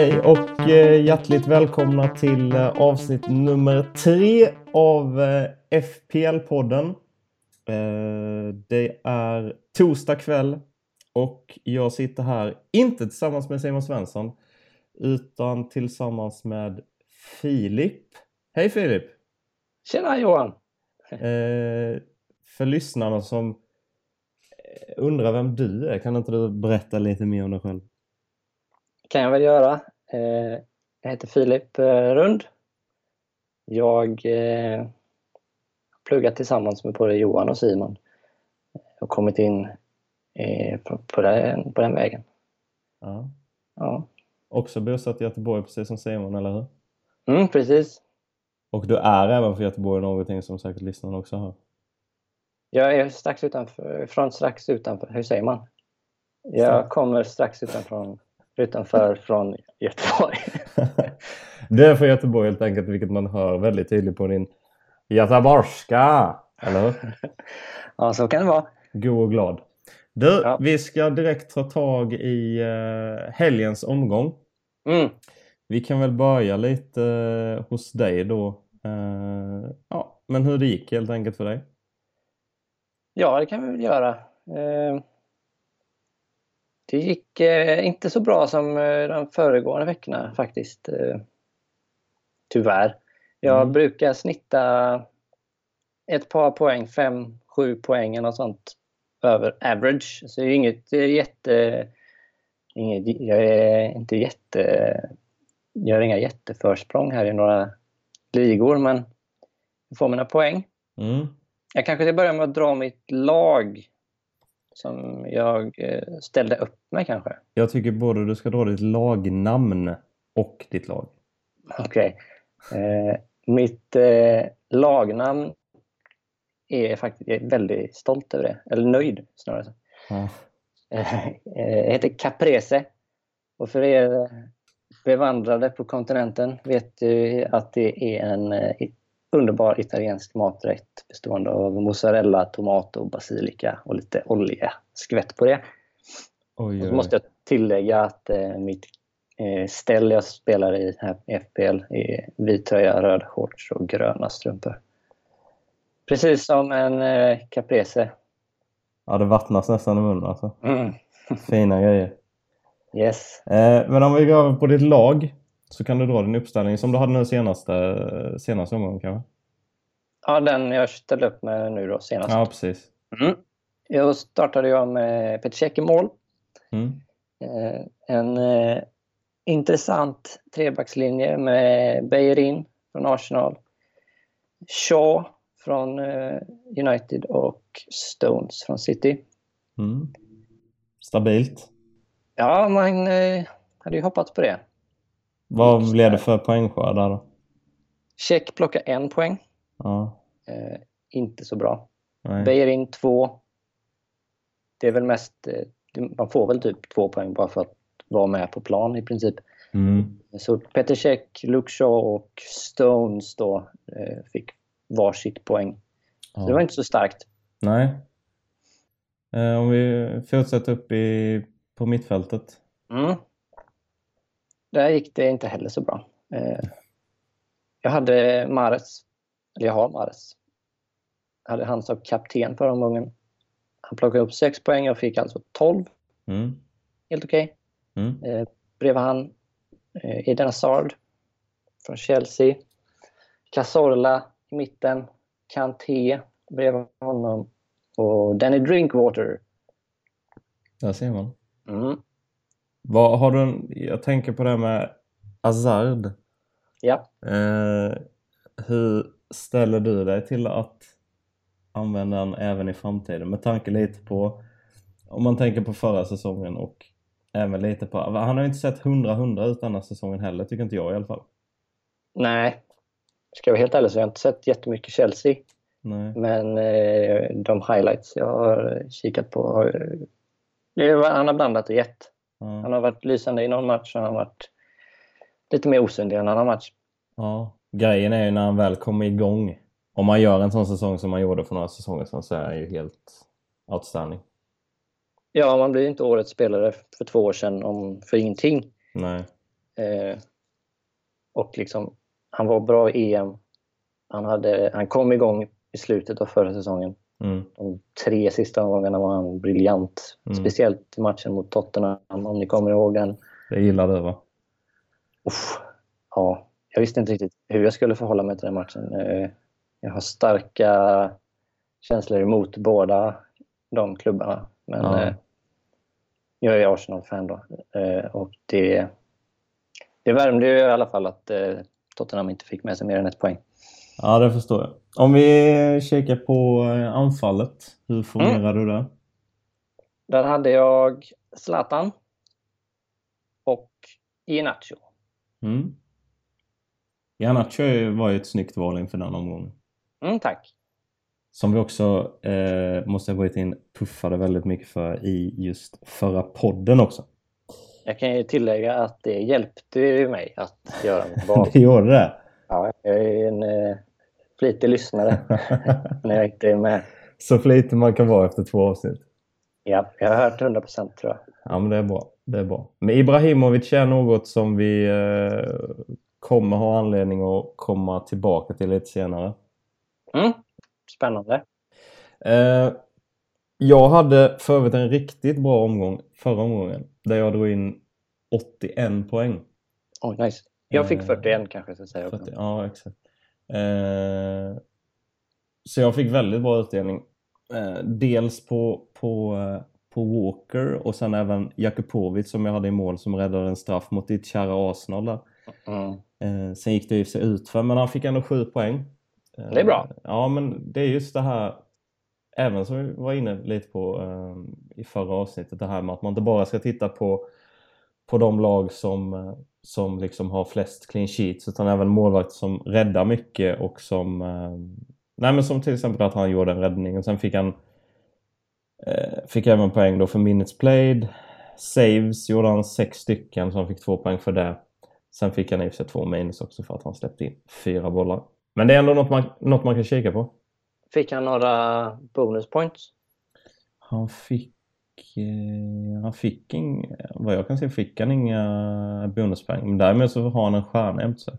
Hej och eh, hjärtligt välkomna till eh, avsnitt nummer tre av eh, FPL-podden. Det är torsdag kväll och jag sitter här, inte tillsammans med Simon Svensson, utan tillsammans med Filip. Hej Filip! Tjena Johan! För lyssnarna som undrar vem du är, kan inte du berätta lite mer om dig själv? kan jag väl göra. Eh, jag heter Filip eh, Rund. Jag eh, pluggat tillsammans med både Johan och Simon och kommit in på den, på den vägen. Ja. ja. Också bosatt i Göteborg precis som Simon, eller hur? Mm, precis. Och du är även för Göteborg någonting som säkert lyssnarna också har? Jag är strax utanför, från strax utanför, hur säger man? Jag kommer strax utanför utanför från Göteborg. du är från Göteborg helt enkelt, vilket man hör väldigt tydligt på din göteborgska. Eller hur? ja, så kan det vara. God och glad. Du, ja. vi ska direkt ta tag i uh, helgens omgång. Mm. Vi kan väl börja lite uh, hos dig då. Uh, ja, men hur det gick helt enkelt för dig? Ja, det kan vi väl göra. Det gick inte så bra som de föregående veckorna faktiskt. Tyvärr. Jag mm. brukar snitta ett par poäng, fem, sju poäng eller sånt över average. Så det är inget jätte... Inget, jag är inte jätte... Jag har inga jätteförsprång här i några ligor, men jag får mina poäng. Mm. Jag kanske ska börja med att dra mitt lag som jag eh, ställde upp med kanske. Jag tycker både du ska dra ditt lagnamn och ditt lag. Okej. Okay. Eh, mitt eh, lagnamn är faktiskt jag är väldigt stolt över det. Eller nöjd snarare. Ja. Eh, jag heter Caprese. Och för er bevandrade på kontinenten vet du att det är en underbar italiensk maträtt bestående av mozzarella, tomat och basilika och lite olja skvätt på det. Oj, och så måste jag tillägga att eh, mitt eh, ställ jag spelar i här FPL är vit tröja, röd shorts och gröna strumpor. Precis som en eh, caprese. Ja, det vattnas nästan i munnen alltså. Mm. Fina grejer. Yes. Eh, men om vi går över på ditt lag så kan du dra din uppställning som du hade nu senaste, senaste omgången kanske? Ja, den jag ställde upp med nu då senast. Ja, precis. Mm. Jag startade jag med Peter Cech i mål. Mm. Eh, en eh, intressant trebackslinje med Beijerin från Arsenal, Shaw från eh, United och Stones från City. Mm. Stabilt. Ja, man eh, hade ju hoppats på det. Vad blev det för poängskörd där då? Check plockar en poäng. Ja. Eh, inte så bra. Beijerin två. Det är väl mest... Eh, man får väl typ två poäng bara för att vara med på plan i princip. Mm. Så Peter Cech, Luke Shaw och Stones då eh, fick varsitt poäng. Ja. Så det var inte så starkt. Nej. Eh, om vi fortsätter upp i, på mittfältet. Mm där gick det inte heller så bra. Eh, jag hade Mares, eller jag har Mares. Jag hade han som kapten förra omgången. Han plockade upp 6 poäng och fick alltså 12. Mm. Helt okej. Okay. Mm. Eh, bredvid han eh, Eden Hazard från Chelsea. Cazorla i mitten. Kanté bredvid honom. Och Danny Drinkwater. Där ser man. Mm. Vad har du en, jag tänker på det med Hazard. Ja. Eh, hur ställer du dig till att använda den även i framtiden? Med tanke lite på, om man tänker på förra säsongen och även lite på, han har ju inte sett 100-100 ut denna säsongen heller, tycker inte jag i alla fall. Nej, ska jag vara helt ärlig så har jag inte sett jättemycket Chelsea. Nej. Men eh, de highlights jag har kikat på, har, han har blandat och gett. Ja. Han har varit lysande i någon match och han har varit lite mer osynlig i en annan match. ja. Grejen är ju när han väl kommer igång. Om man gör en sån säsong som man gjorde för några säsonger sedan så är han ju helt outstanding. Ja, man blir inte årets spelare för två år sedan om, för ingenting. Nej. Eh, och liksom, han var bra i EM. Han, hade, han kom igång i slutet av förra säsongen. Mm. De tre sista omgångarna var han briljant. Mm. Speciellt i matchen mot Tottenham, om ni kommer ihåg den. Det gillar du va? Uff, ja, jag visste inte riktigt hur jag skulle förhålla mig till den matchen. Eh, Jag har starka känslor emot båda de klubbarna. Men Ja. eh, jag är Arsenal-fan då. Eh, Och det, det värmde ju i alla fall att eh, Tottenham inte fick med sig mer än ett poäng. Ja, det förstår jag. Om vi kikar på eh, anfallet. Hur fungerar du där? Där hade jag Zlatan och Iheanacho. Mm. Garnacho var ju ett snyggt val inför den omgången. Mm, tack. Som vi också, eh, måste jag bryta in, puffade väldigt mycket för i just förra podden också. Jag kan ju tillägga att det hjälpte ju mig att göra mitt val. Det gjorde det? Ja, jag är en eh, flitig lyssnare när jag inte är med. Så flitig man kan vara efter två avsnitt. Ja, jag har hört 100 procent tror jag. Ja, men det är bra. Det är bra. Men Ibrahimovic är något som vi eh, kommer ha anledning att komma tillbaka till lite senare. Mm. Spännande. Eh, jag hade för övrigt en riktigt bra omgång förra omgången där jag drog in 81 poäng. Oh, nice. Jag fick Eh, 41 kanske jag ska säga också. 40, ja, exakt. Eh, så jag fick väldigt bra utdelning. Eh, dels på, på, eh, på Walker och sen även Jakupovic som jag hade i mål som räddade en straff mot ditt kära Arsenal där. Mm. Eh, sen gick det ju sig ut för men han fick ändå 7 poäng. Eh, Det är bra. Ja, men det är just det här, även som vi var inne lite på eh, i förra avsnittet, det här med att man inte bara ska titta på, på de lag som, eh, som liksom har flest clean sheets utan även målvakter som räddar mycket och som, nej men som till exempel att han gjorde en räddning och sen fick han fick även poäng då för minutes played. Saves gjorde han sex stycken så han fick två poäng för det. Sen fick han i och för sig två minus också för att han släppte in fyra bollar. Men det är ändå något man, något man kan kika på. Fick han några bonus points? Han fick... Eh, han fick inga... Vad jag kan se fick han inga bonuspoäng. Men därmed så har han en stjärna jämte sig.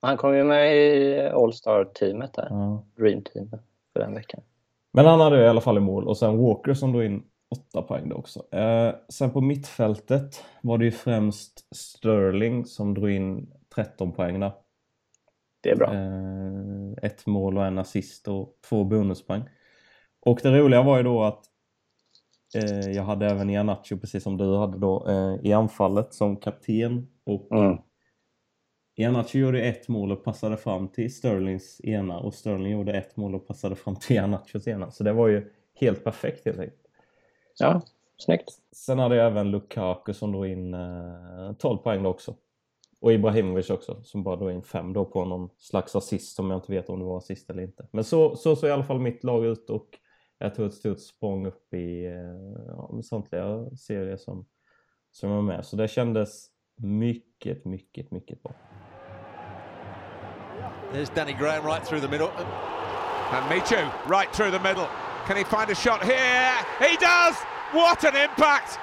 Han kom ju med i All-Star-teamet där. Ja. Dream Team för den veckan. Men han hade i alla fall i mål och sen Walker som drog in åtta poäng då också. Eh, sen på mittfältet var det ju främst Sterling som drog in 13 poäng där. Det är bra. Eh, ett mål och en assist och två bonuspoäng. Och det roliga var ju då att eh, jag hade även Ianacho precis som du hade då eh, i anfallet som kapten. Och Mm. Ianacho gjorde ett mål och passade fram till Sterlings ena och Sterling gjorde ett mål och passade fram till Ianachos ena. Så det var ju helt perfekt helt enkelt. Ja, snyggt. Sen hade jag även Lukaku som drog in eh, 12 poäng då också. Och Ibrahimovic också som bara drog in fem då på någon slags assist som jag inte vet om det var assist eller inte. Men så så såg i alla fall mitt lag ut och jag tog ett stort språng upp i eh, ja, samtliga serier som, som var med. Så det kändes mycket, mycket, mycket bra. There's Danny Graham right through the middle. And Michu right through the middle. Can he find a shot here? He does! What an impact!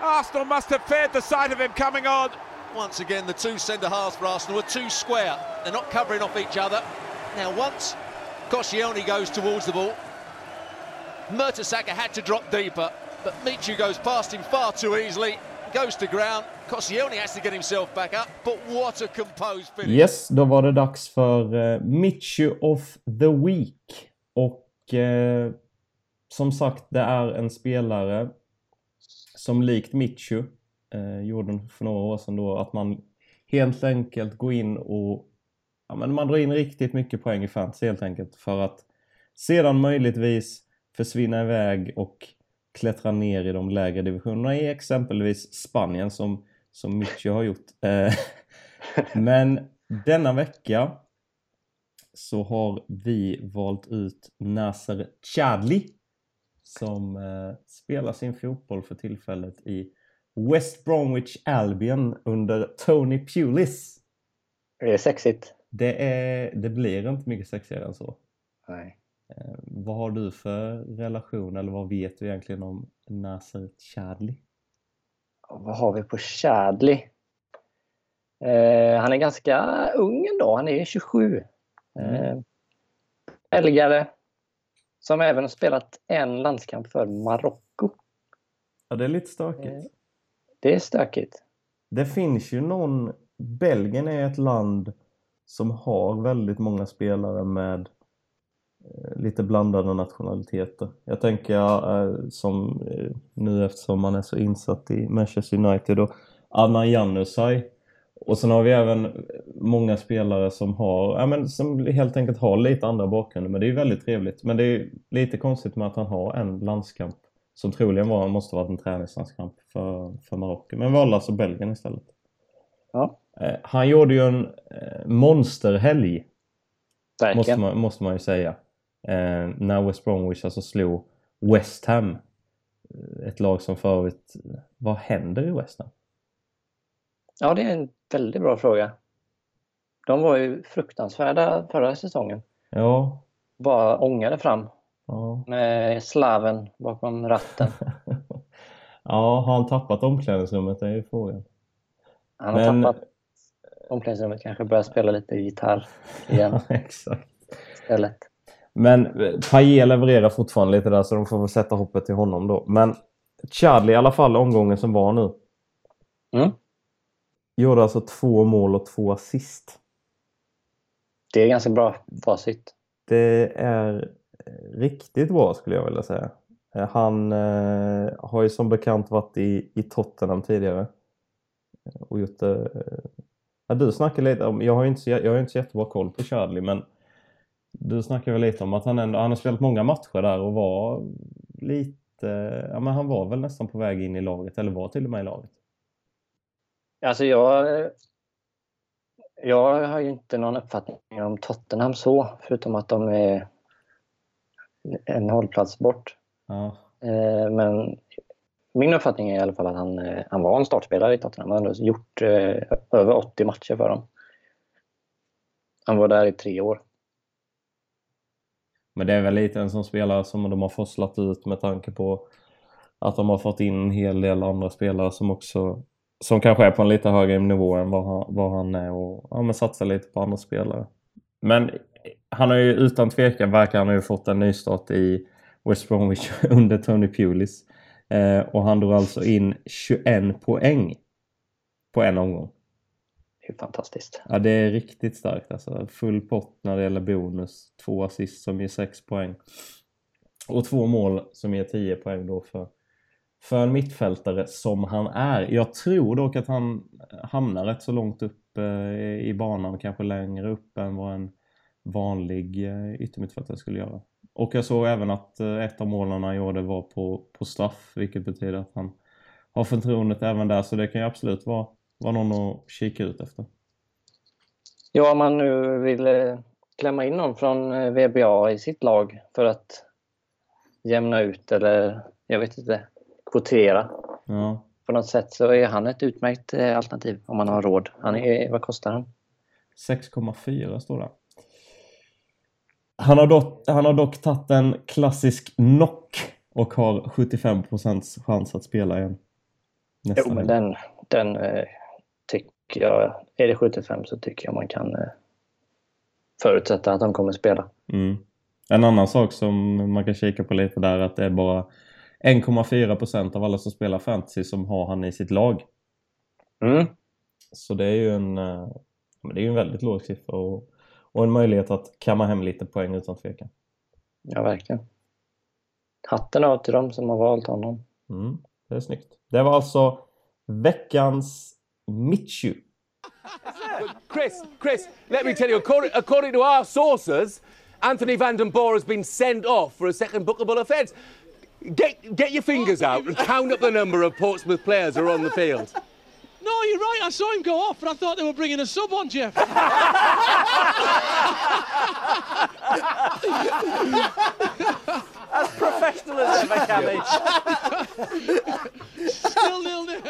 Arsenal must have feared the sight of him coming on. Once again, the two centre halves for Arsenal are too square. They're not covering off each other. Now, once Koscielny goes towards the ball, Mertesacker had to drop deeper, but Michu goes past him far too easily, goes to ground. Koscielny has to get himself back up, but what a composed finish. Yes, då var det dags för eh, Michu of the Week. Och eh, som sagt, det är en spelare som likt Michu eh, gjorde för några år sedan då att man helt enkelt går in och ja, men man drar in riktigt mycket poäng i fantasy helt enkelt för att sedan möjligtvis försvinna iväg och klättra ner i de lägre divisionerna i exempelvis Spanien som, som Michu har gjort. Eh, men denna vecka så har vi valt ut Nasser Chadli som eh, spelar sin fotboll för tillfället i West Bromwich Albion under Tony Pulis. Det är sexigt. Det, är, det blir inte mycket sexigare än så. Nej. Eh, vad har du för relation eller vad vet du egentligen om Nasser Chadli? Vad har vi på Chadli? Eh, han är ganska ung ändå, han är 27. Eh, belgare som även har spelat en landskamp för Marocko. Ja, det är lite stökigt. Det är stökigt. Det finns ju någon... Belgien är ett land som har väldigt många spelare med eh, lite blandade nationaliteter. Jag tänker eh, som eh, nu eftersom man är så insatt i Manchester United och Anna Januzaj. Och sen har vi även många spelare som har, ja, men som helt enkelt har lite andra bakgrunder. Men det är ju väldigt trevligt. Men det är lite konstigt med att han har en landskamp som troligen var, måste varit en träningslandskamp för, för Marocko. Men valde alltså Belgien istället. Ja. Eh, han gjorde ju en eh, monsterhelg. Verkligen. Måste man, måste man ju säga. Eh, när West Bromwich alltså slog West Ham. Ett lag som förut... Vad händer i West Ham? Ja, det är en väldigt bra fråga. De var ju fruktansvärda förra säsongen. Ja. Bara ångade fram Ja. med slaven bakom ratten. ja, har han tappat omklädningsrummet? Det är ju frågan. Han har Men- tappat omklädningsrummet, kanske börjar spela lite gitarr igen Exakt. istället. Men eh, Payet levererar fortfarande lite där så de får väl sätta hoppet till honom då. Men Chadli i alla fall omgången som var nu. Mm. Gjorde alltså två mål och två assist. Det är ganska bra facit. Det är riktigt bra skulle jag vilja säga. Eh, han eh, har ju som bekant varit i, i Tottenham tidigare. Eh, och gjort det... Eh, ja, du snackade lite om, jag har ju inte, så- jag har inte så jättebra koll på Charlie men du snackade väl lite om att han ändå, han har spelat många matcher där och var lite, ja men han var väl nästan på väg in i laget eller var till och med i laget. Alltså jag, eh, jag har ju inte någon uppfattning om Tottenham så, förutom att de är en hållplats bort. Ja, Eh, Men min uppfattning är i alla fall att han, eh, han var en startspelare i Tottenham. Han har gjort eh, över 80 matcher för dem. Han var där i tre år. Men det är väl lite en sån spelare som de har forslat ut med tanke på att de har fått in en hel del andra spelare som också som kanske är på en lite högre nivå än vad han, vad han är och ja, men satsar lite på andra spelare. Men han har ju utan tvekan verkar han ha fått en nystart i West Bromwich under Tony Pulis. Eh, och han drog alltså in 21 poäng på en omgång. Det är fantastiskt. Ja, det är riktigt starkt alltså. Full pott när det gäller bonus. Två assist som ger 6 poäng. Och två mål som ger 10 poäng då för, för en mittfältare som han är. Jag tror dock att han hamnar rätt så långt upp eh, i banan. Kanske längre upp än vad en vanlig eh, yttermittfältare skulle göra. Och jag såg även att eh, ett av målen han gjorde var på, på straff. Vilket betyder att han har förtroendet även där. Så det kan ju absolut vara, vara någon att kika ut efter. Ja, om man nu vill eh, klämma in någon från VBA i sitt lag för att jämna ut eller jag vet inte, kvotera Ja. på något sätt så är han ett utmärkt alternativ om man har råd. Han är, vad kostar han? 6,4 står det. Han har, dock, han har dock tagit en klassisk knock och har 75% chans att spela igen. Nästa Jo, men den, den eh, tycker jag, är det 75 så tycker jag man kan eh, förutsätta att de kommer spela. Mm. En annan sak som man kan kika på lite där är att det är bara 1,4% av alla som spelar fantasy som har han i sitt lag. Mm. Så det är ju en, eh, det är en väldigt låg siffra och, och en möjlighet att kamma hem lite poäng utan tvekan. Ja, verkligen. Hatten av till dem som har valt honom. Mm, det är snyggt. Det var alltså veckans Mitchu. Chris, Chris, let me tell you, according, according to our sources, Anthony Van Den Boer has been sent off for a second bookable offence. Get, get your fingers out and count up the number of Portsmouth players who are on the field. No, you're right. I saw him go off, but I thought they were bringing a sub on, Jeff. As professional as ever, Cammy. Still nil nil.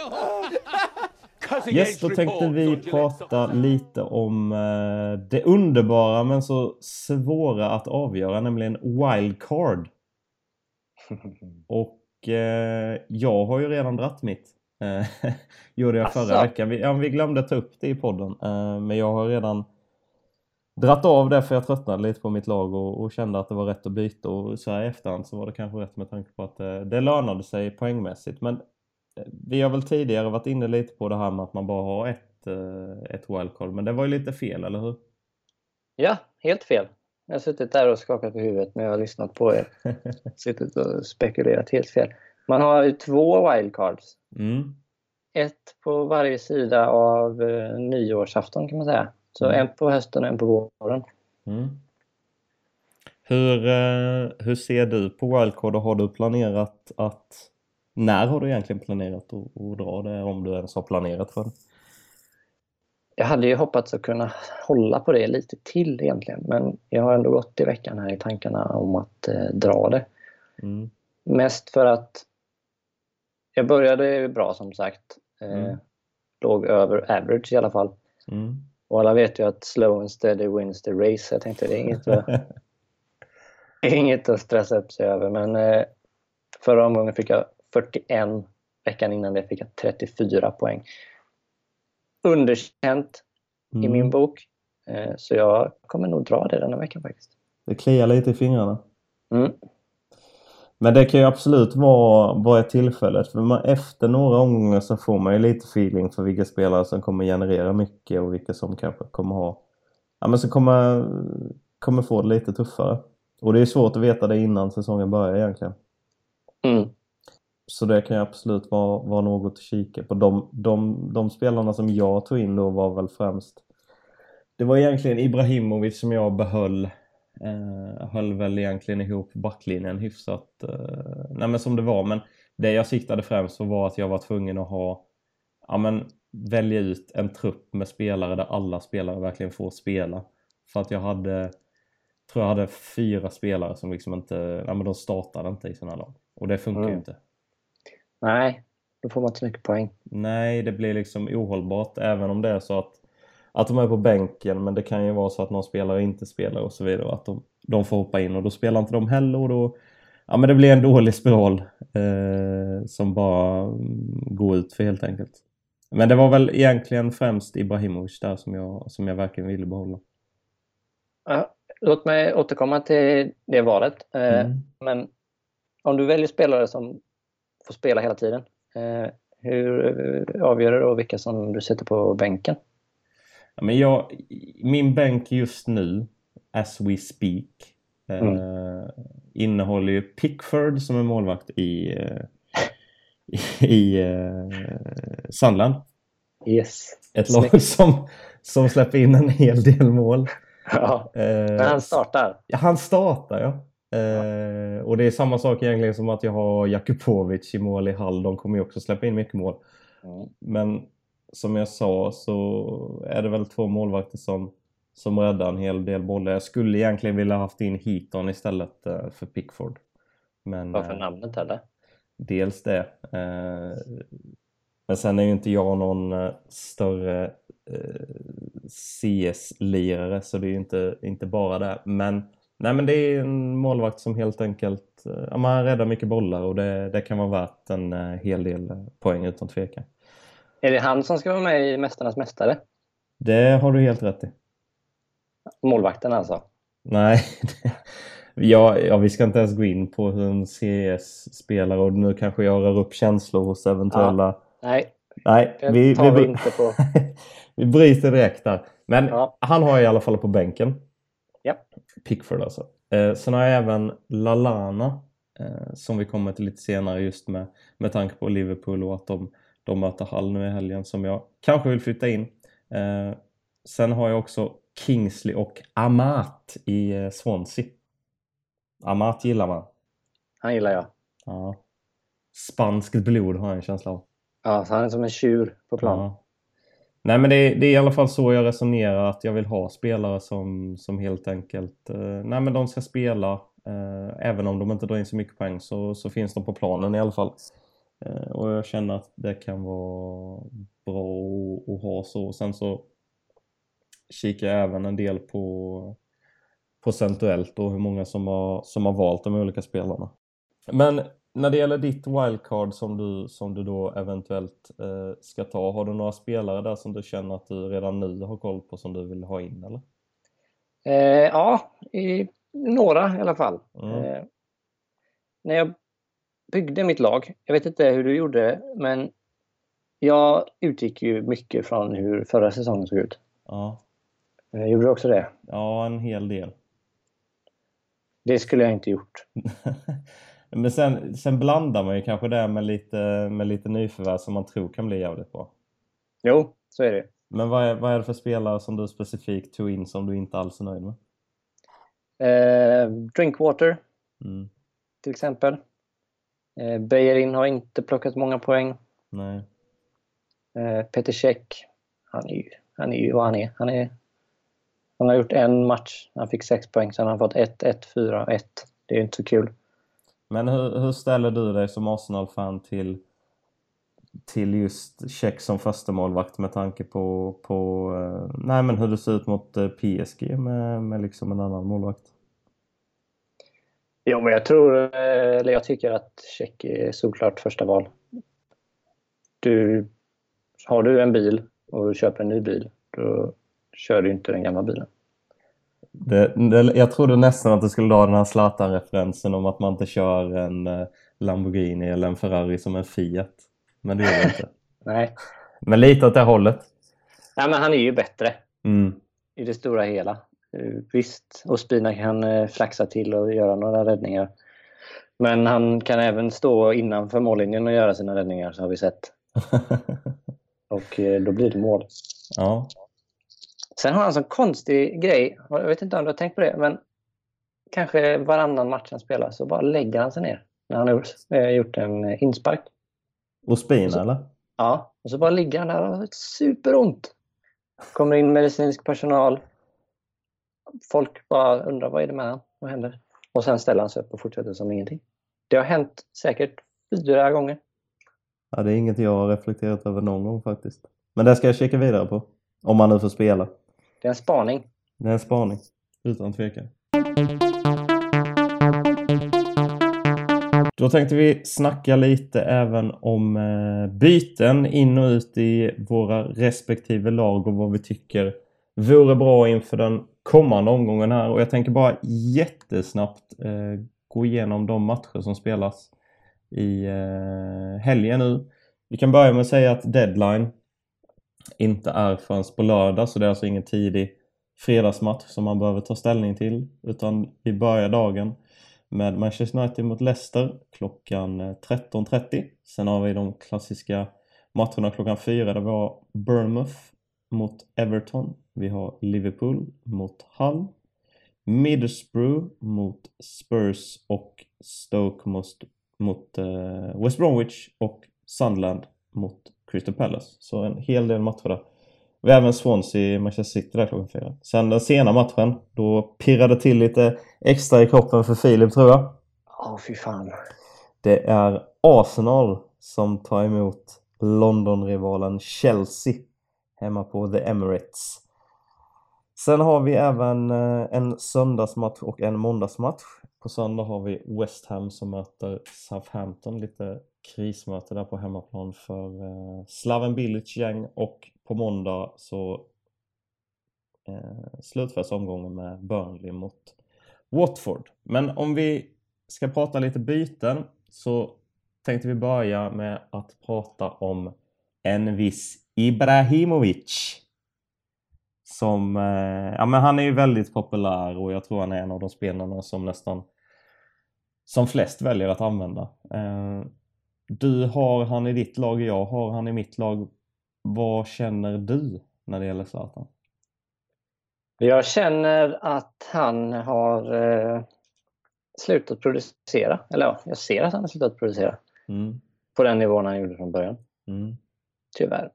Yes, då tänkte vi prata lite om eh, det underbara men så svåra att avgöra, nämligen wildcard. Och eh, jag har ju redan dratt mitt. Eh, gjorde jag förra veckan. Vi, ja, vi glömde ta upp det i podden. Eh, men jag har redan dratt av det för jag tröttnade lite på mitt lag och, och kände att det var rätt att byta. Och så här i efterhand så var det kanske rätt med tanke på att eh, det lönade sig poängmässigt. Men vi har väl tidigare varit inne lite på det här med att man bara har ett, ett wildcard. Men det var ju lite fel, eller hur? Ja, helt fel. Jag har suttit där och skakat på huvudet när jag har lyssnat på er. Suttit och spekulerat helt fel. Man har ju två wildcards. Mm. Ett på varje sida av eh, nyårsafton kan man säga. Så Mm. en på hösten och en på våren. Mm. Hur, eh, hur ser du på wildcard och har du planerat att... När har du egentligen planerat att, att dra det om du ens har planerat för det? Jag hade ju hoppats att kunna hålla på det lite till egentligen. Men jag har ändå gått i veckan här i tankarna om att eh, dra det. Mm. Mest för att jag började bra som sagt. Eh, Mm. Låg över average i alla fall. Mm. Och alla vet ju att slow and steady wins the race. Jag tänkte det är inget, att, inget att stressa upp sig över. Men eh, förra omgången fick jag 41. Veckan innan det fick jag 34 poäng. Underkänt i Mm. min bok. Eh, så jag kommer nog dra det denna veckan faktiskt. Det kliar lite i fingrarna. Mm. Men det kan ju absolut vara, vara ett tillfälle. För man, efter några omgångar så får man ju lite feeling för vilka spelare som kommer generera mycket och vilka som kanske kommer ha... Ja men som kommer, kommer få det lite tuffare. Och det är svårt att veta det innan säsongen börjar egentligen. Mm. Så det kan ju absolut vara, vara något att kika på. De, de, de spelarna som jag tog in då var väl främst... Det var egentligen Ibrahimovic som jag behöll. Eh, höll väl egentligen ihop backlinjen hyfsat. Eh, nej men som det var. Men det jag siktade främst på var att jag var tvungen att ha... Ja men välja ut en trupp med spelare där alla spelare verkligen får spela. För att jag hade... Tror jag hade fyra spelare som liksom inte... Ja men de startade inte i sina lag. Och det funkar ju Mm. inte. Nej, då får man inte så mycket poäng. Nej, det blir liksom ohållbart även om det är så att, att de är på bänken men det kan ju vara så att någon spelare inte spelar och så vidare. Att de, de får hoppa in och då spelar inte de heller och då Ja men det blir en dålig spiral eh, som bara mm, går ut för helt enkelt. Men det var väl egentligen främst Ibrahimovic där som jag, som jag verkligen ville behålla. Ja, låt mig återkomma till det valet. Eh, Mm. Men om du väljer spelare som får spela hela tiden, eh, hur avgör du då vilka som du sätter på bänken? Ja, men jag, min bänk just nu, as we speak, eh, innehåller ju Pickford som är målvakt i, eh, i, eh, Sunderland. Yes. Ett Snyggt. lag som, som släpper in en hel del mål. Ja, Eh, men han startar. Ja, han startar ja. Eh, och det är samma sak egentligen som att jag har Jakupovic i mål i Hall. De kommer ju också släppa in mycket mål. Mm. Men som jag sa så är det väl två målvakter som, som räddar en hel del bollar. Jag skulle egentligen vilja haft in Heaton istället eh, för Pickford. Men Varför eh, namnet eller? dels det. Eh, men sen är ju inte jag någon större CS-lirare så det är ju inte, inte bara det. Men, nej, men det är en målvakt som helt enkelt ja, man räddar mycket bollar och det, det kan vara värt en hel del poäng utan tvekan. Är det han som ska vara med i Mästarnas Mästare? Det har du helt rätt i. Målvakten alltså? Nej, ja, ja, vi ska inte ens gå in på hur en CS-spelare och nu kanske jag rör upp känslor hos eventuella... Nej, Nej, det vi, tar vi vi, inte på. vi bryter direkt där. Men Ja. han har jag i alla fall på bänken. Ja. Pickford alltså. Eh, sen har jag även Lalana eh, som vi kommer till lite senare just med, med tanke på Liverpool och att de, de möter Hull nu i helgen som jag kanske vill flytta in. Eh, sen har jag också Kingsley och Amat i eh, Swansea. Amat gillar man. Han gillar jag. Ja. Spanskt blod har jag en känsla av. Ja, så han är som en tjur på plan. Ja. Nej men det är, det är, i alla fall så jag resonerar att jag vill ha spelare som, som helt enkelt, eh, nej men de ska spela. Eh, även om de inte drar in så mycket poäng så, så finns de på planen i alla fall. Eh, och jag känner att det kan vara bra att, att ha så. Sen så kikar jag även en del på procentuellt och hur många som har, som har valt de olika spelarna. Men när det gäller ditt wildcard som du, som du då eventuellt eh, ska ta, har du några spelare där som du känner att du redan nu har koll på som du vill ha in eller? Eh, ja, i, några i alla fall. Mm. Eh, när jag byggde mitt lag, jag vet inte hur du gjorde men jag utgick ju mycket från hur förra säsongen såg ut. Ja. Eh, gjorde du också det? Ja, en hel del. Det skulle jag inte gjort. Men sen, sen blandar man ju kanske det med lite, med lite nyförvärv som man tror kan bli jävligt bra. Jo, så är det. Men vad är, vad är det för spelare som du specifikt tog in som du inte alls är nöjd med? Eh, Drinkwater, mm. till exempel. Eh, Bejerin har inte plockat många poäng. Nej. Eh, Peter Käck, han är ju han är ju vad han är. Han, är. han har gjort en match, han fick 6 poäng, sen har han fått 1, 1, 4, 1. Det är inte så kul. Men hur, hur ställer du dig som Arsenal-fan till, till just Check som första målvakt med tanke på, på eh, nej, men hur det ser ut mot eh, PSG med, med liksom en annan målvakt? Jo, men jag tror, eh, eller jag tycker att Check är solklart första val. Du, har du en bil och köper en ny bil, då kör du inte den gamla bilen. Det, det, jag trodde nästan att du skulle dra den här Zlatan-referensen om att man inte kör en uh, Lamborghini eller en Ferrari som en Fiat. Men det gör det inte. Nej. Men lite åt det hållet. Nej, men han är ju bättre. Mm. I det stora hela. Uh, visst, Ospina kan uh, flaxa till och göra några räddningar. Men han kan även stå innanför mållinjen och göra sina räddningar, så har vi sett. och då blir det mål. Ja. Sen har han en sån konstig grej, jag vet inte om du har tänkt på det, men kanske varannan match han spelar så bara lägger han sig ner när han har gjort en eh, inspark. Och spina eller? Ja, och så bara ligger han där och har superont. Kommer in medicinsk personal. Folk bara undrar vad är det med honom? Vad händer? Och sen ställer han sig upp och fortsätter som ingenting. Det har hänt säkert fyra gånger. Ja, det är inget jag har reflekterat över någon gång faktiskt. Men det ska jag kika vidare på. Om man nu får spela. Det är en spaning. Det är en spaning, utan tvekan. Då tänkte vi snacka lite även om eh, byten in och ut i våra respektive lag och vad vi tycker vore bra inför den kommande omgången här. Och jag tänker bara jättesnabbt eh, gå igenom de matcher som spelas i eh, helgen nu. Vi kan börja med att säga att deadline inte är förrän på lördag så det är alltså ingen tidig fredagsmatch som man behöver ta ställning till utan vi börjar dagen med Manchester United mot Leicester klockan eh, 13.30. Sen har vi de klassiska matcherna klockan 4 där vi har Bournemouth mot Everton. Vi har Liverpool mot Hull. Middlesbrough mot Spurs och Stoke mot, mot uh, West Bromwich och Sunderland mot Crystal Palace. Så en hel del matcher där. Vi har även Swansea Manchester City där klockan fyra. Sen den sena matchen, då pirrade till lite extra i kroppen för Filip tror jag. Ja, oh, fy fan. Det är Arsenal som tar emot Londonrivalen Chelsea hemma på The Emirates. Sen har vi även eh, en söndagsmatch och en måndagsmatch. På söndag har vi West Ham som möter Southampton. Lite krismöte där på hemmaplan för eh, Slaven Bilic gäng och på måndag så eh, slutförs omgången med Burnley mot Watford. Men om vi ska prata lite byten så tänkte vi börja med att prata om en viss Ibrahimovic. Som, eh, ja men han är ju väldigt populär och jag tror han är en av de spelarna som nästan som flest väljer att använda. Eh, du har han i ditt lag, jag har han i mitt lag. Vad känner du när det gäller Zlatan? Jag känner att han har eh, slutat producera. Eller ja, jag ser att han har slutat producera. Mm. På den nivån han gjorde från början. Mm. Tyvärr.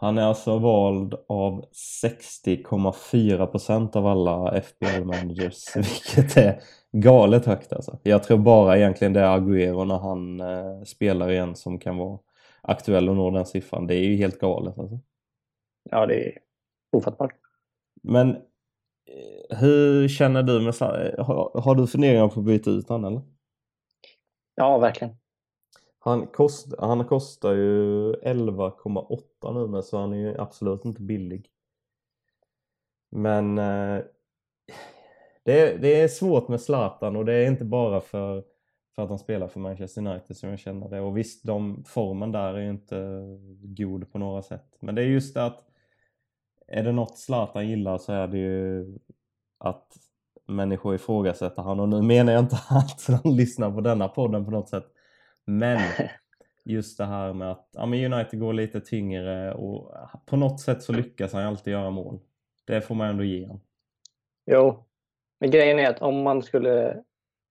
Han är alltså vald av 60,4% av alla FBL-managers, vilket är galet högt alltså. Jag tror bara egentligen det är Agüero när han eh, spelar igen som kan vara aktuell och nå den siffran. Det är ju helt galet alltså. Ja, det är ofattbart. Men eh, hur känner du med har, har du funderingar på att byta ut honom eller? Ja, verkligen. Han, kost, han kostar ju 11,8 nu med så han är ju absolut inte billig. Men eh, det, är, det är svårt med Zlatan och det är inte bara för, för att han spelar för Manchester United som jag känner det. Och visst, de, formen där är ju inte god på några sätt. Men det är just det att är det något Zlatan gillar så är det ju att människor ifrågasätter han och nu menar jag inte att han lyssnar på denna podden på något sätt. Men just det här med att ja, men United går lite tyngre och på något sätt så lyckas han alltid göra mål. Det får man ändå ge honom. Jo, men grejen är att om man skulle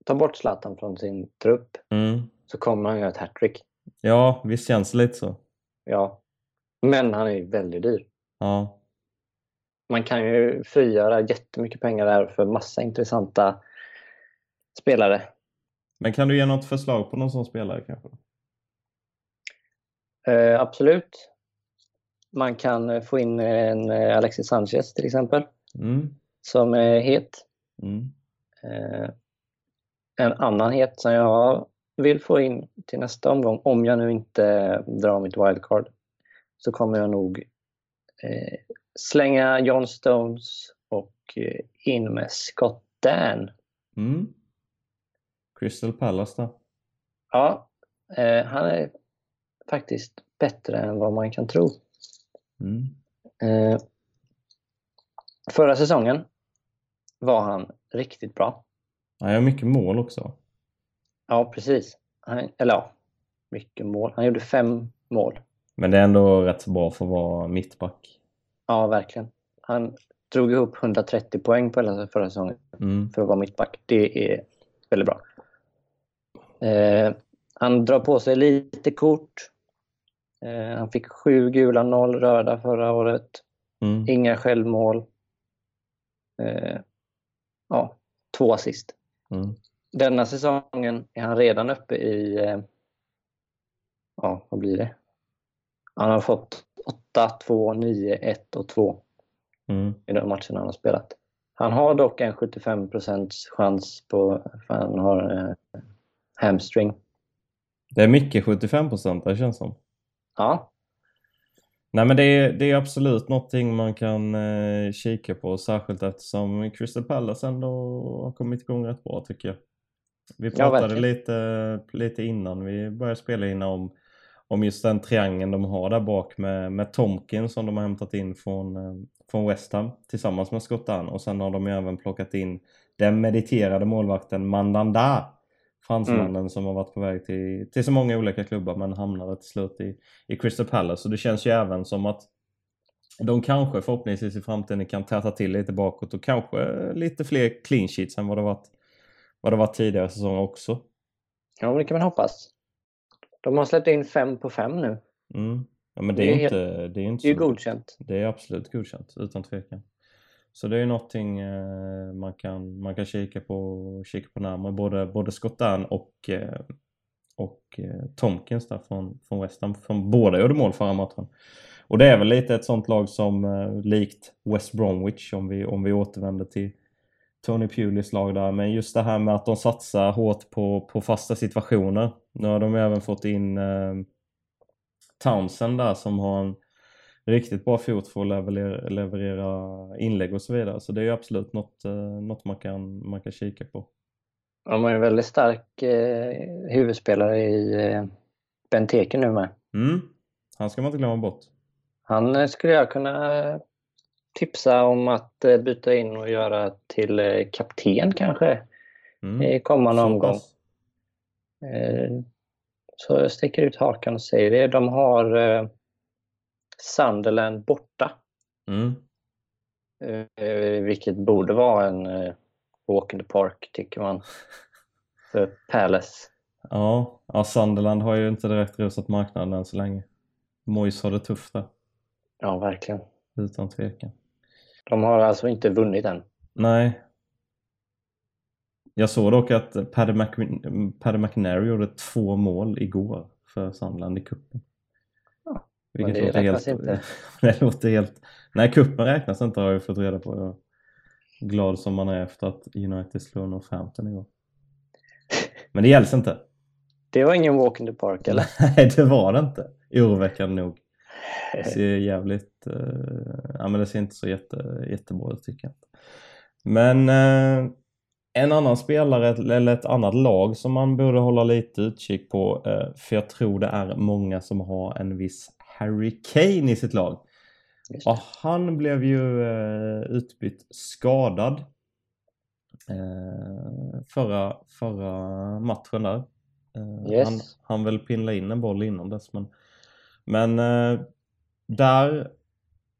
ta bort Zlatan från sin trupp mm. så kommer han göra ett hattrick. Ja, visst känns det lite så. Ja. Men han är ju väldigt dyr. Ja. Man kan ju frigöra jättemycket pengar där för massa intressanta spelare. Men kan du ge något förslag på någon sån spelare kanske? Eh, absolut. Man kan eh, få in en eh, Alexis Sanchez till exempel. Mm. Som är het. Mm. Eh, en annan het som jag vill få in till nästa omgång, om jag nu inte drar mitt wildcard, så kommer jag nog eh, slänga John Stones och eh, in med Scott Dan. Mm. Crystal Palace då? Ja, eh, han är faktiskt bättre än vad man kan tro. Mm. Eh, förra säsongen var han riktigt bra. Han gör mycket mål också. Ja, precis. Han, eller ja, mycket mål. Han gjorde fem mål. Men det är ändå rätt så bra för att vara mittback. Ja, verkligen. Han drog ihop 130 poäng på hela förra säsongen mm. för att vara mittback. Det är väldigt bra. Eh, han drar på sig lite kort. Eh, han fick sju gula, noll röda förra året. Mm. Inga självmål. Eh, ja, två assist. Mm. Denna säsongen är han redan uppe i, ja vad blir det? Han har fått 8, 2, 9, 1 och 2 mm. i de matcherna han har spelat. Han har dock en 75% chans på, för han har eh, hamstring. Det är mycket 75 procent det känns som. Ja. Nej men det är, det är absolut någonting man kan eh, kika på särskilt eftersom Crystal Palace ändå har kommit igång rätt bra tycker jag. Vi pratade ja, lite, lite innan vi började spela in om, om just den triangeln de har där bak med, med Tomkin som de har hämtat in från, eh, från West Ham tillsammans med Scottan och sen har de även plockat in den mediterade målvakten Mandanda fransmannen mm. som har varit på väg till, till så många olika klubbar men hamnade till slut i, i Crystal Palace. Så det känns ju även som att de kanske förhoppningsvis i framtiden kan täta till lite bakåt och kanske lite fler clean sheets än vad det varit, vad det varit tidigare säsonger också. Ja, det kan man hoppas. De har släppt in fem på fem nu. Mm. Ja, men det, det är, inte, helt, det är inte det är godkänt. Det är absolut godkänt, utan tvekan. Så det är någonting eh, man, kan, man kan kika på, kika på närmare. Både, både Scott Dann och, eh, och eh, Tomkins där från, från West Ham. Från, båda gjorde mål förra matchen. Och det är väl lite ett sånt lag som eh, likt West Bromwich om vi, om vi återvänder till Tony Pulis lag där. Men just det här med att de satsar hårt på, på fasta situationer. Nu har de även fått in eh, Townsend där som har en riktigt bra fot för att leverera, leverera inlägg och så vidare. Så det är ju absolut något, eh, något man, kan, man kan kika på. De har ju en väldigt stark eh, huvudspelare i eh, Benteke nu med. Mm. Han ska man inte glömma bort. Han eh, skulle jag kunna tipsa om att eh, byta in och göra till eh, kapten kanske mm. i kommande så omgång. Så jag sticker ut hakan och säger det. De har Sunderland borta. Mm. Eh, vilket borde vara en eh, walk in the park, tycker man. För Palace. Ja, ja, Sunderland har ju inte direkt rusat marknaden än så länge. Moise har det tufft där. Ja, verkligen. Utan tvekan. De har alltså inte vunnit än. Nej. Jag såg dock att Paddy, Mc- Paddy McNary gjorde två mål igår för Sunderland i cupen. Vilket men det låter räknas helt, inte. det låter helt... Nej, cupen räknas inte har jag fått reda på. Jag är glad som man är efter att United slog Northampton igår. Men det gälls inte. Det var ingen walk in the park, eller? Nej, det var det inte. Oroväckande nog. Det ser jävligt... eh, ja, men det ser inte så jätte, jättebra ut tycker jag. Men eh, en annan spelare eller ett annat lag som man borde hålla lite utkik på, eh, för jag tror det är många som har en viss Harry Kane i sitt lag. Och han blev ju eh, utbytt skadad eh, förra, förra matchen där. Eh, Yes. han, han väl pinla in en boll innan dess men, men eh, där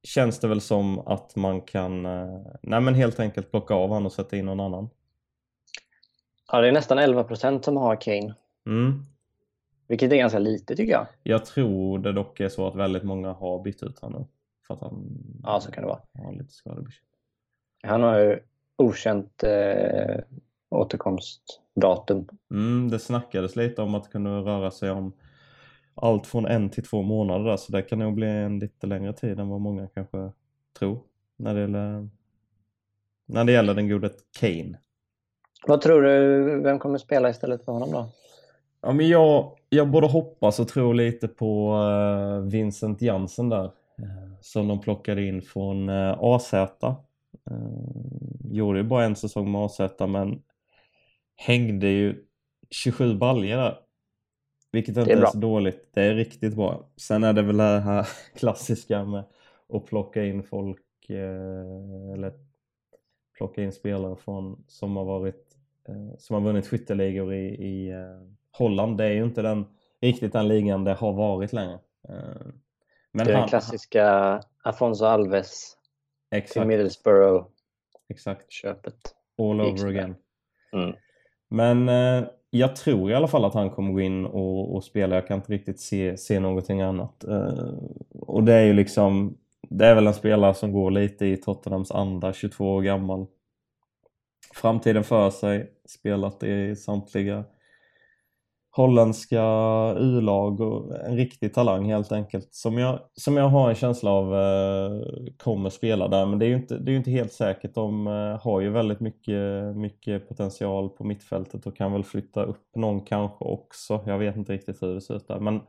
känns det väl som att man kan eh, nej men helt enkelt plocka av han och sätta in någon annan. Ja, det är nästan 11 procent som har Kane. Mm. Vilket är ganska lite tycker jag. Jag tror det dock är så att väldigt många har bytt ut honom nu. För att han Ja, så kan det vara. har lite skadebekymmer. Han har ju okänt eh, återkomstdatum. Mm, det snackades lite om att det kunde röra sig om allt från en till två månader där, så det kan nog bli en lite längre tid än vad många kanske tror när det gäller, när det gäller den gode Kane. Vad tror du, vem kommer spela istället för honom då? Ja, men jag, jag både hoppas och tror lite på eh, Vincent Jansen där. eh, som de plockade in från eh, AZ. Gjorde ju bara en säsong med AZ men hängde ju 27 baljor där. Vilket inte är är, så dåligt. Det är riktigt bra. Sen är det väl det här klassiska med att plocka in folk eller plocka in spelare från, som har varit som har vunnit skytteligor i, i Holland. Det är ju inte den, riktigt den ligan det har varit längre. Eh, men det är han- den klassiska Afonso Alves till Exakt, Middlesbrough-köpet. exakt. All Gick over again. Mm. Men eh, jag tror i alla fall att han kommer gå in och, och spela. Jag kan inte riktigt se, se någonting annat. Eh, och det är ju liksom, det är väl en spelare som går lite i Tottenhams anda, 22 år gammal. Framtiden för sig, spelat i samtliga holländska U-lag och en riktig talang helt enkelt. Som jag, som jag har en känsla av eh, kommer spela där. Men det är ju inte, det är inte helt säkert. De eh, har ju väldigt mycket, mycket potential på mittfältet och kan väl flytta upp någon kanske också. Jag vet inte riktigt hur det ser ut där. Men,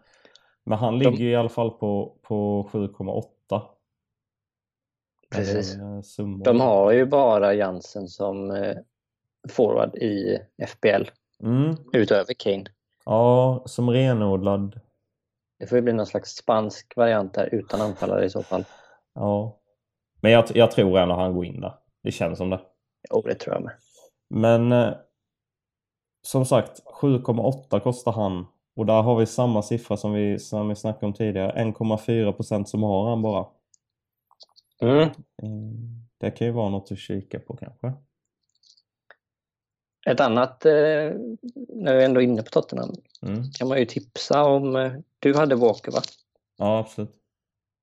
men han ligger ju i alla fall på, på 7,8. Precis. Eh, summor. De har ju bara Jansen som eh, forward i FBL Mm. utöver Kane. Ja, som renodlad. Det får ju bli någon slags spansk variant där utan anfallare i så fall. Ja. Men jag, jag tror ändå han går in där. Det känns som det. Jo, det tror jag med. Men eh, som sagt, 7,8 kostar han. Och där har vi samma siffra som vi, som vi snackade om tidigare. 1,4% som har han bara. Mm. Eh, Det kan ju vara något att kika på kanske. Ett annat, eh, när vi ändå är inne på Tottenham, Mm. kan man ju tipsa om... Eh, du hade Walker, va? Ja, absolut.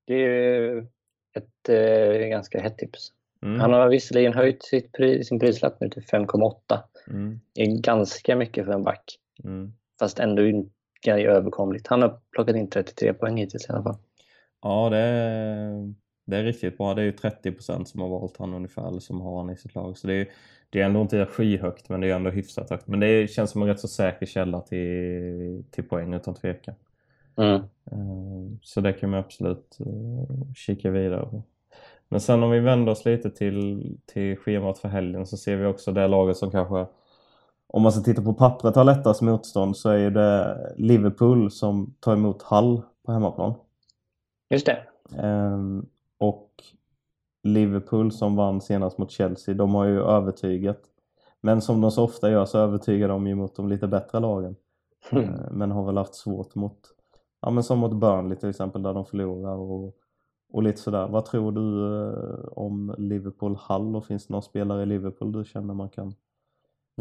Det är ju ett eh, ganska hett tips. Mm. Han har visserligen höjt sitt pris, sin prislapp nu till 5,8. Mm. Det är ganska mycket för en back. Mm. Fast ändå inte överkomligt. Han har plockat in 33 poäng hittills i alla fall. Ja, det är, det är riktigt bra. Det är ju 30% som har valt han ungefär, eller som har han i sitt lag. Så det är, det är ändå inte skyhögt, men det är ändå hyfsat högt. Men det känns som en rätt så säker källa till, till poäng utan tvekan. Mm. Eh, Så det kan man absolut eh, kika vidare på. Men sen om vi vänder oss lite till, till schemat för helgen så ser vi också det laget som kanske om man ska titta på pappret har lättast motstånd så är det Liverpool som tar emot Hull på hemmaplan. Just det. Ehm, och Liverpool som vann senast mot Chelsea, de har ju övertygat. Men som de så ofta gör så övertygar de ju mot de lite bättre lagen. Mm. Eh, Men har väl haft svårt mot, ja men som mot Burnley till exempel där de förlorar och, och lite sådär. Vad tror du eh, om Liverpool Hull och finns det någon spelare i Liverpool du känner man kan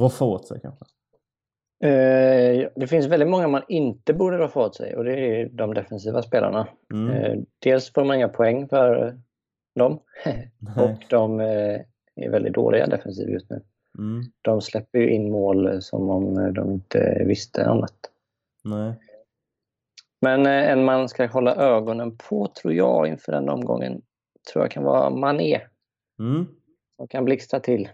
roffa åt sig kanske? Eh, det finns väldigt många man inte borde roffa åt sig och det är de defensiva spelarna. Mm. Eh, dels får man inga poäng för dem och de eh, är väldigt dåliga defensivt just nu. Mm. De släpper ju in mål som om de inte visste annat. Nej. Men eh, en man ska hålla ögonen på, tror jag, inför den omgången, tror jag kan vara Mané. Mm. Som kan blixtra till.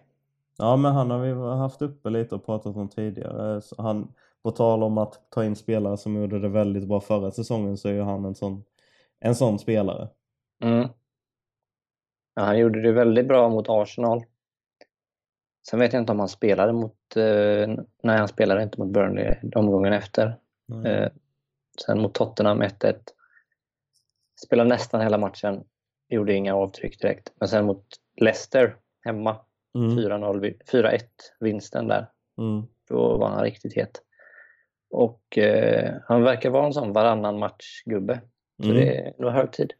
Ja, men han har vi haft uppe lite och pratat om tidigare. Så han, på tal om att ta in spelare som gjorde det väldigt bra förra säsongen så är ju han en sån, en sån spelare. Mm. Ja, han gjorde det väldigt bra mot Arsenal. Sen vet jag inte om han spelade mot... Eh, nej, han spelade inte mot Burnley omgången efter. Eh, sen mot Tottenham 1-1. Spelade nästan hela matchen. Gjorde inga avtryck direkt. Men sen mot Leicester hemma. Mm. 4-0, 4-1 vinsten där. Mm. Då var han riktigt het. Och eh, han verkar vara en sån varannan match-gubbe. Så Mm. det är nog hög tid.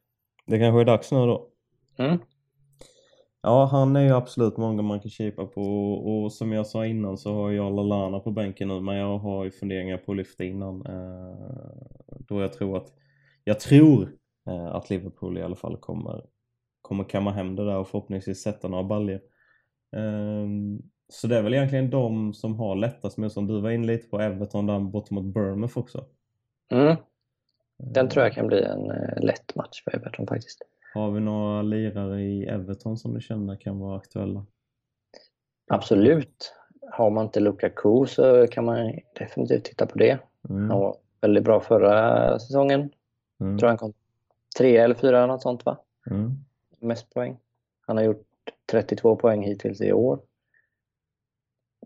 Det kanske är dags nu då. Mm. Ja, han är ju absolut många man kan kipa på och som jag sa innan så har jag Lallana på bänken nu men jag har ju funderingar på att lyfta innan eh, då jag tror att jag tror eh, att Liverpool i alla fall kommer kommer kamma hem det där och förhoppningsvis sätta några baljor. Ehm, så det är väl egentligen de som har lättast men som du var in lite på Everton där borta mot Bournemouth också. Mm. Den tror jag kan bli en eh, lätt match för Everton faktiskt. Har vi några lirare i Everton som du känner kan vara aktuella? Absolut. Har man inte Lukaku så kan man definitivt titta på det. Mm. Han var väldigt bra förra säsongen. Mm. tror han kom tre eller fyra något sånt va? Mm. Mest poäng. Han har gjort 32 poäng hittills i år.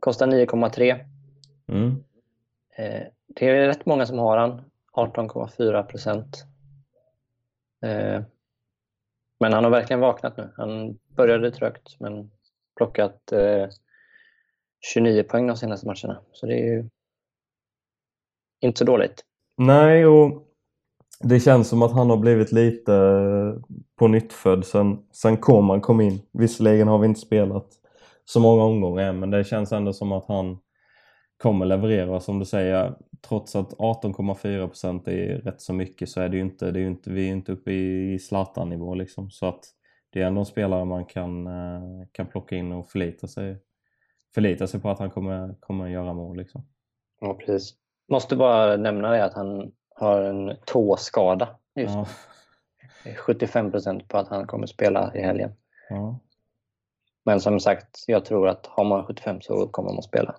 Kostar 9,3. Mm. Eh, det är rätt många som har han. 18,4 procent. Eh, men han har verkligen vaknat nu. Han började trögt men plockat eh, 29 poäng de senaste matcherna. Så det är ju inte så dåligt. Nej, och det känns som att han har blivit lite eh, på nytt född sen, sen Koman kom in. Visserligen har vi inte spelat så många omgångar än, men det känns ändå som att han kommer leverera som du säger. Trots att 18,4% är rätt så mycket så är det ju inte, det är inte vi är inte uppe i Zlatan-nivå liksom. Så att det är ändå en spelare man kan, eh, kan plocka in och förlita sig, förlita sig på att han kommer, kommer göra mål liksom. Ja, precis. Måste bara nämna det att han har en tåskada just Ja, Det är 75 procent på att han kommer spela i helgen. ja. Men som sagt, jag tror att har man 75 så kommer man spela.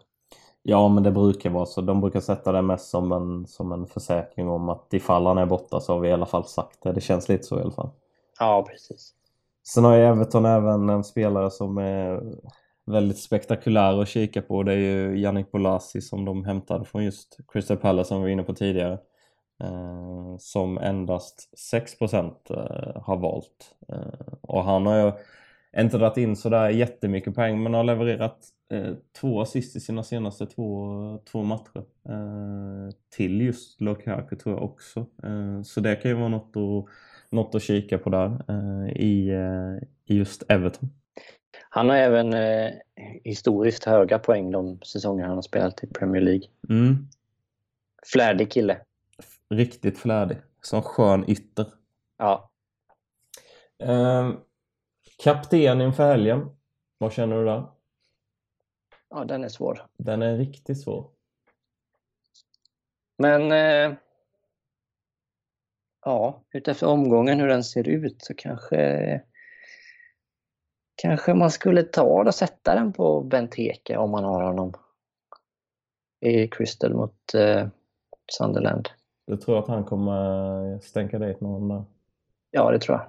Ja, men det brukar vara så. De brukar sätta det mest som en, som en försäkring om att ifall han är borta så har vi i alla fall sagt det. Det känns lite så i alla fall. Ja, precis. Sen har ju Everton även en spelare som är väldigt spektakulär att kika på. Det är ju Yannick Bolasie som de hämtade från just Crystal Palace som vi var inne på tidigare. Eh, som endast 6% eh, har valt. Eh, och han har ju inte dragit in sådär jättemycket poäng men har levererat eh, två assist i sina senaste två, två matcher. Eh, till just Lukaku tror jag också. Eh, så det kan ju vara något att, något att kika på där eh, i, eh, i just Everton. Han har även eh, historiskt höga poäng de säsonger han har spelat i Premier League. Mm. Flärdig kille. Riktigt flärdig. Som skön ytter. Ja. Kapten inför helgen. Vad känner du där? ja, den är svår. Den är riktigt svår. Men eh, ja, utefter omgången hur den ser ut så kanske kanske man skulle ta och sätta den på Benteke om man har honom i Crystal mot eh, Sunderland. Du tror att han kommer stänka dit någon där? Ja, det tror jag.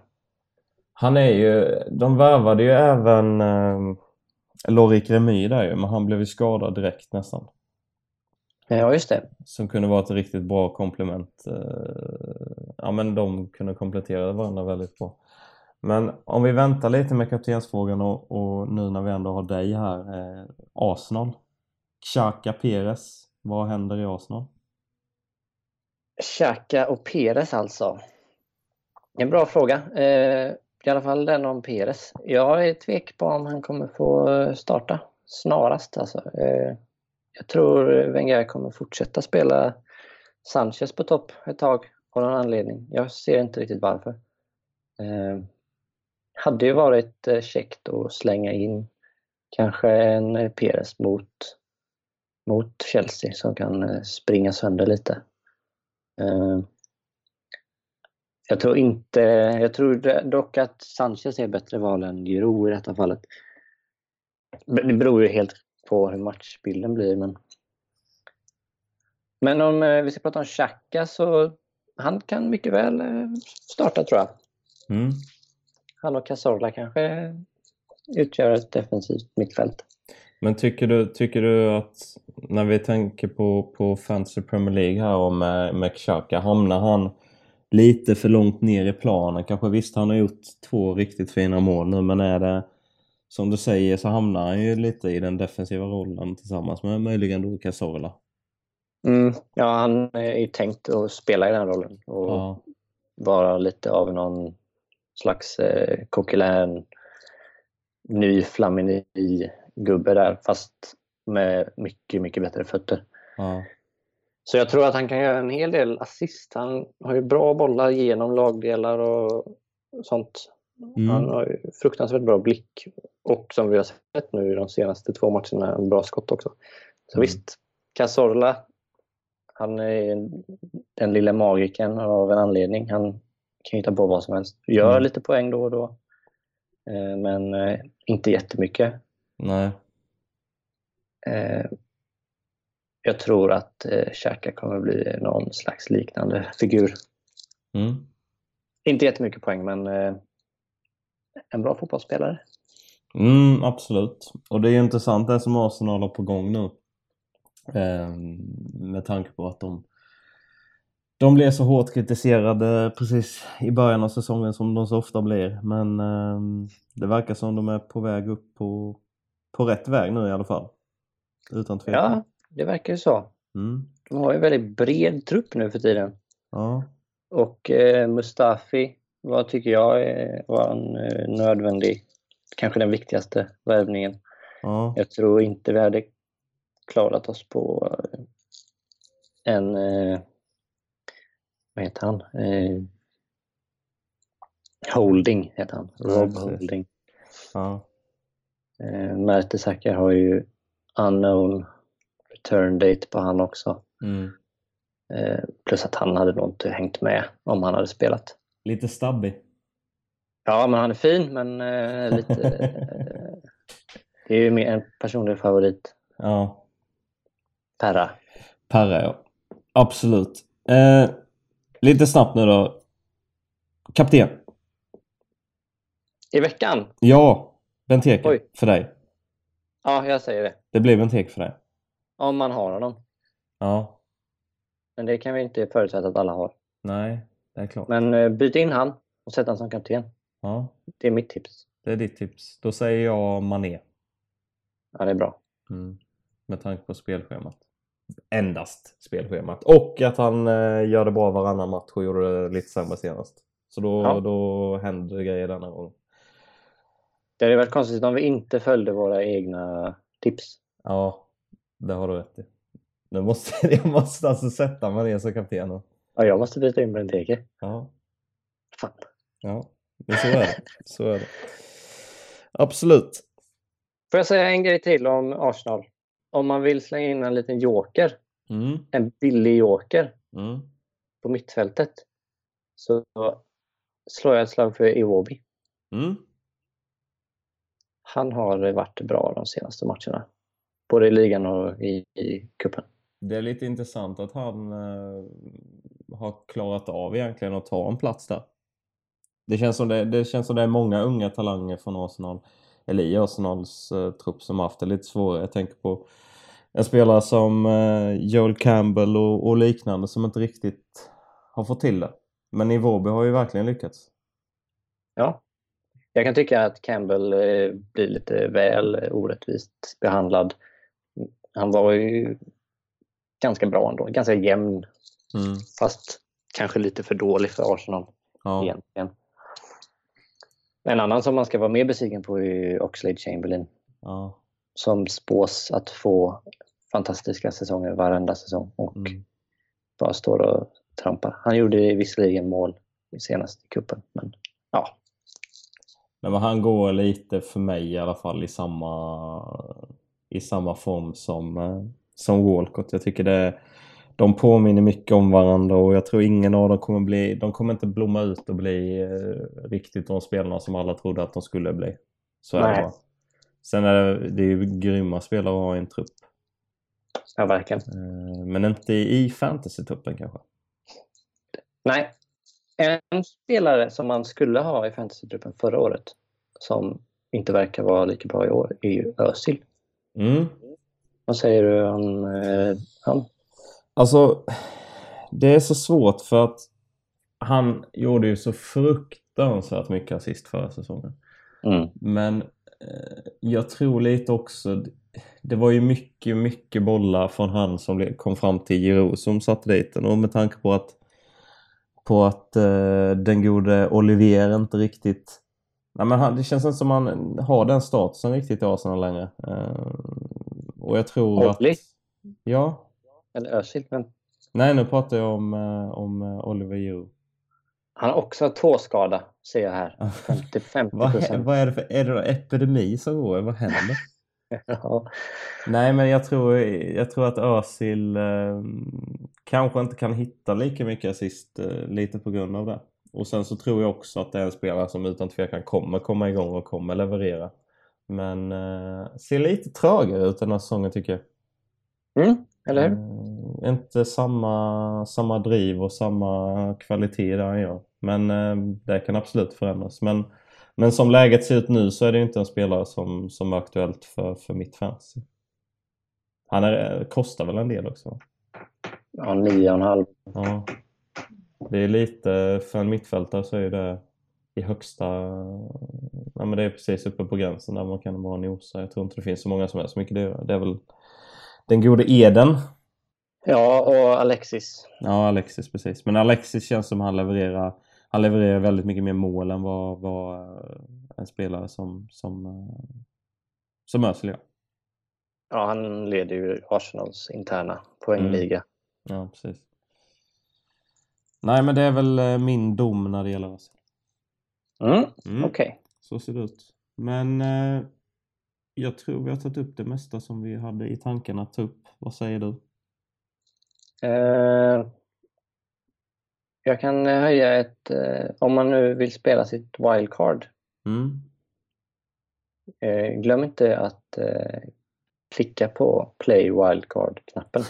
Han är ju, de värvade ju även eh, Lorik Remy där ju, men han blev ju skadad direkt nästan. Ja, just det. Som kunde vara ett riktigt bra komplement. Eh, ja men de kunde komplettera varandra väldigt bra. Men om vi väntar lite med kaptensfrågan och, och nu när vi ändå har dig här. Eh, Arsenal. Xhaka Perez. Vad händer i Arsenal? Xhaka och Perez alltså. En bra fråga. Eh, i alla fall den om Peres. Jag är tvek på om han kommer få eh, starta snarast. Alltså. Eh, jag tror Wenger kommer fortsätta spela Sanchez på topp ett tag av någon anledning. Jag ser inte riktigt varför. Eh, hade ju varit eh, käckt att slänga in kanske en eh, Peres mot, mot Chelsea som kan eh, springa sönder lite. Eh, jag tror inte, jag tror dock att Sanchez är bättre val än Giroud i detta fallet. Det beror ju helt på hur matchbilden blir men men om eh, vi ska prata om Xhaka så han kan mycket väl eh, starta tror jag. Mm. Han och Cazorla kanske utgör ett defensivt mittfält. Men tycker du, tycker du att när vi tänker på, på Fantasy Premier League här och med, med Xhaka, hamnar han lite för långt ner i planen? Kanske visst, han har gjort två riktigt fina mål nu, men är det som du säger så hamnar han ju lite i den defensiva rollen tillsammans med möjligen då Cazorla. Mm, ja, han är ju tänkt att spela i den rollen och Ja. vara lite av någon slags eh, kokilän, ny Flamini-gubbe där fast med mycket, mycket bättre fötter. Ja. Så jag tror att han kan göra en hel del assist. Han har ju bra bollar genom lagdelar och sånt. Mm. Han har ju fruktansvärt bra blick och som vi har sett nu i de senaste två matcherna, en bra skott också. Så Mm. visst, Cazorla, han är den lilla magiken av en anledning. Han kan hitta på vad som helst. Gör Mm. lite poäng då och då. Eh, Men eh, inte jättemycket. Nej. Jag tror att eh, Xhaka kommer bli någon slags liknande figur. Mm. Inte jättemycket poäng, men eh, en bra fotbollsspelare. Mm, absolut. Och det är ju intressant det som Arsenal har på gång nu. Ehm, med tanke på att de de blev så hårt kritiserade precis i början av säsongen som de så ofta blir. Men ehm, det verkar som de är på väg upp på, på rätt väg nu i alla fall. Utan tvekan. Ja, det verkar ju så. Mm. De har ju en väldigt bred trupp nu för tiden. Ja. Och eh, Mustafi, vad tycker jag var en eh, nödvändig, kanske den viktigaste värvningen. Ja. Jag tror inte vi hade klarat oss på eh, en, eh, vad heter han? Holding heter han, Ja, Rob precis. Holding. Ja. Mertesacker har ju unknown return date på han också. Mm. Eh, plus att han hade nog inte hängt med om han hade spelat. Lite stabbig. Ja, men han är fin, men eh, lite... Eh, det är ju mer en personlig favorit. Ja. Perra. Perra ja. Absolut. Eh, lite snabbt nu då. Kapten. I veckan? Ja. Benteke. För dig. Ja, jag säger det. Det blir Benteke för dig. Om man har honom. Ja. Men det kan vi inte förutsätta att alla har. Nej, det är klart. Men eh, byt in han och sätt han som kapten. Ja, Det är mitt tips. det är ditt tips. Då säger jag Mané. Ja, det är bra. Mm. Med tanke på spelschemat. Endast spelschemat. Och att han eh, gör det bra varannan match och gjorde det lite sämre senast. Så då, Ja. då händer det grejer denna gång. Det hade varit konstigt om vi inte följde våra egna tips. Ja, det har du rätt i. Nu måste, jag måste alltså sätta Mané som kapten. nu. Ja, jag måste byta in Benteke. Ja, Fan. ja. Men så är det. Så är det. Absolut. Får jag säga en grej till om Arsenal? Om man vill slänga in en liten joker, Mm. en billig joker Mm. på mittfältet, så slår jag ett slag för Iwobi. Mm. Han har varit bra de senaste matcherna. Både i ligan och i, i cupen. Det är lite intressant att han eh, har klarat av egentligen att ta en plats där. Det känns som det, det, känns som det är många unga talanger från Arsenal, eller i Arsenals eh, trupp som haft det lite svårare. Jag tänker på en spelare som eh, Joel Campbell och, och liknande som inte riktigt har fått till det. Men Iwobi har ju verkligen lyckats. Ja. Jag kan tycka att Campbell eh, blir lite väl orättvist behandlad. Han var ju ganska bra ändå, ganska jämn. Mm. Fast kanske lite för dålig för Arsenal Ja. egentligen. En annan som man ska vara mer besviken på är Oxlade Chamberlain. Ja. Som spås att få fantastiska säsonger varenda säsong och Mm. bara står och trampar. Han gjorde visserligen mål i cupen, men ja. Nej, men han går lite för mig i alla fall i samma, i samma form som, eh, som Walcott. Jag tycker det, de påminner mycket om varandra och jag tror ingen av dem kommer bli, de kommer inte blomma ut och bli eh, riktigt de spelarna som alla trodde att de skulle bli. Så är det Nej. bara. Sen är det, det är ju grymma spelare att ha i en trupp. Ja, verkligen. Eh, Men inte i fantasy-truppen kanske. Nej. En spelare som man skulle ha i fantasytruppen förra året som inte verkar vara lika bra i år är ju Özil. Mm. Vad säger du om eh, han? Alltså, det är så svårt för att han gjorde ju så fruktansvärt mycket assist förra säsongen. Mm. Men eh, jag tror lite också, det var ju mycket, mycket bollar från han som kom fram till Giroud som satte dit den. Och med tanke på att, på att eh, den gode Olivier inte riktigt... Nej, men han, det känns inte som han har den statusen riktigt i Arsenal längre. Eh, och jag tror Olli? att... Ja, Eller Özil, men Nej, nu pratar jag om, eh, om eh, Oliver Giroud. han har också tåskada, ser jag här. 50, 50 Vad, vad är det för är det epidemi som går? Vad händer? Ja. Nej, men jag tror, jag tror att Özil eh, kanske inte kan hitta lika mycket assist eh, lite på grund av det. Och sen så tror jag också att det är en spelare som utan tvekan kommer komma igång och kommer leverera. Men eh, ser lite trögare ut den här säsongen tycker jag. Mm, eller hur? Eh, inte samma, samma driv och samma kvalitet där han gör. Men eh, det kan absolut förändras. Men, men som läget ser ut nu så är det inte en spelare som, som är aktuellt för, för mitt fantasy. Han är, kostar väl en del också? Ja, nio och en halv. Ja. Det är lite, för en mittfältare så är det i högsta... Ja, men det är precis uppe på gränsen där man kan bara nosa. Jag tror inte det finns så många som är så mycket dyrare. Det är väl den gode Eden Ja, och Alexis. Ja, Alexis precis. Men Alexis känns som han levererar han levererar väldigt mycket mer mål än vad, vad eh, en spelare som som, eh, som Özil gör. Ja, han leder ju Arsenals interna poängliga. Ja, precis. Nej, men det är väl eh, min dom när det gäller Özil. Mm. Mm. Okej. Så ser det ut. Men eh, jag tror vi har tagit upp det mesta som vi hade i tanken att ta upp. Vad säger du? Eh, jag kan höja ett... Eh, om man nu vill spela sitt wildcard, Mm. eh, glöm inte att eh, klicka på play wildcard-knappen.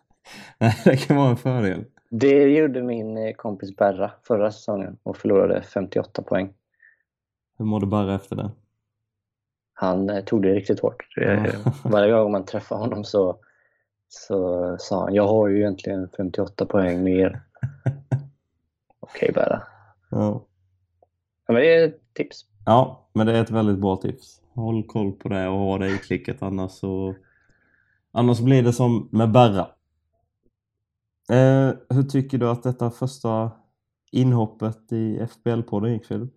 Nej, det kan vara en fördel. Det gjorde min eh, kompis Berra förra säsongen och förlorade 58 poäng. Hur mår du bara efter det? Han eh, tog det riktigt hårt. Eh, Ja. Varje gång man träffar honom så, så sa han jag har ju egentligen 58 poäng mer. Okej Berra. Ja. Ja, men det är ett tips. Ja, men det är ett väldigt bra tips. Håll koll på det och ha det i klicket annars så... Annars blir det som med Berra. Eh, hur tycker du att detta första inhoppet i FBL-podden gick Filip?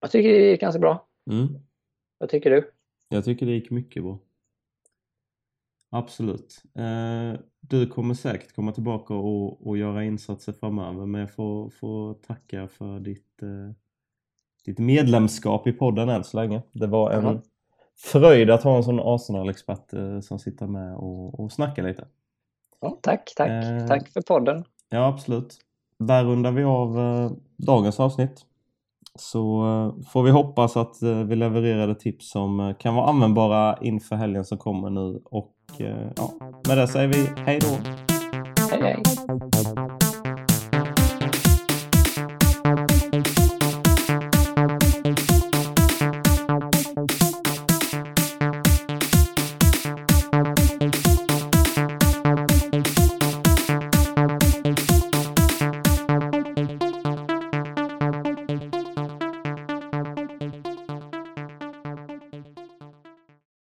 Jag tycker det gick ganska bra. Mm. Vad tycker du? Jag tycker det gick mycket bra. Absolut. Eh, du kommer säkert komma tillbaka och, och göra insatser framöver men jag får, får tacka för ditt, eh, ditt medlemskap i podden än så länge. Det var en Mhm. fröjd att ha en sån Arsenal-expert eh, som sitter med och, och snackar lite. Ja, tack, tack. Eh. Tack för podden. Ja, absolut. Där rundar vi av eh, dagens avsnitt. Så eh, får vi hoppas att eh, vi levererade tips som eh, kan vara användbara inför helgen som kommer nu. Och eh, ja, med det säger vi hej då! Hej, hej.